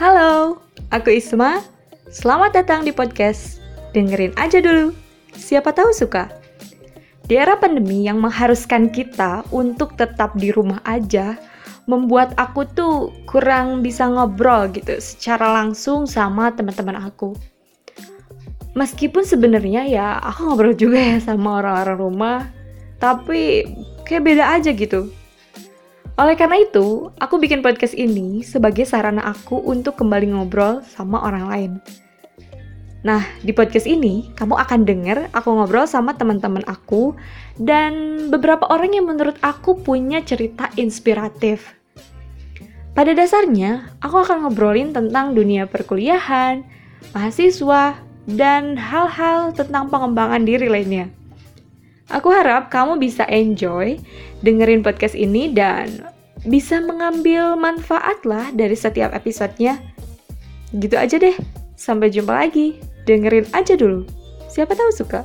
Halo, aku Isma. Selamat datang di podcast. Dengerin aja dulu. Siapa tahu suka. Di era pandemi yang mengharuskan kita untuk tetap di rumah aja, membuat aku tuh kurang bisa ngobrol gitu secara langsung sama teman-teman aku. Meskipun sebenarnya ya aku ngobrol juga ya sama orang-orang rumah, tapi kayak beda aja gitu. Oleh karena itu, aku bikin podcast ini sebagai sarana aku untuk kembali ngobrol sama orang lain. Nah, di podcast ini kamu akan dengar aku ngobrol sama teman-teman aku dan beberapa orang yang menurut aku punya cerita inspiratif. Pada dasarnya, aku akan ngobrolin tentang dunia perkuliahan, mahasiswa, dan hal-hal tentang pengembangan diri lainnya. Aku harap kamu bisa enjoy dengerin podcast ini dan bisa mengambil manfaat lah dari setiap episodenya. Gitu aja deh. Sampai jumpa lagi. Dengerin aja dulu. Siapa tahu suka.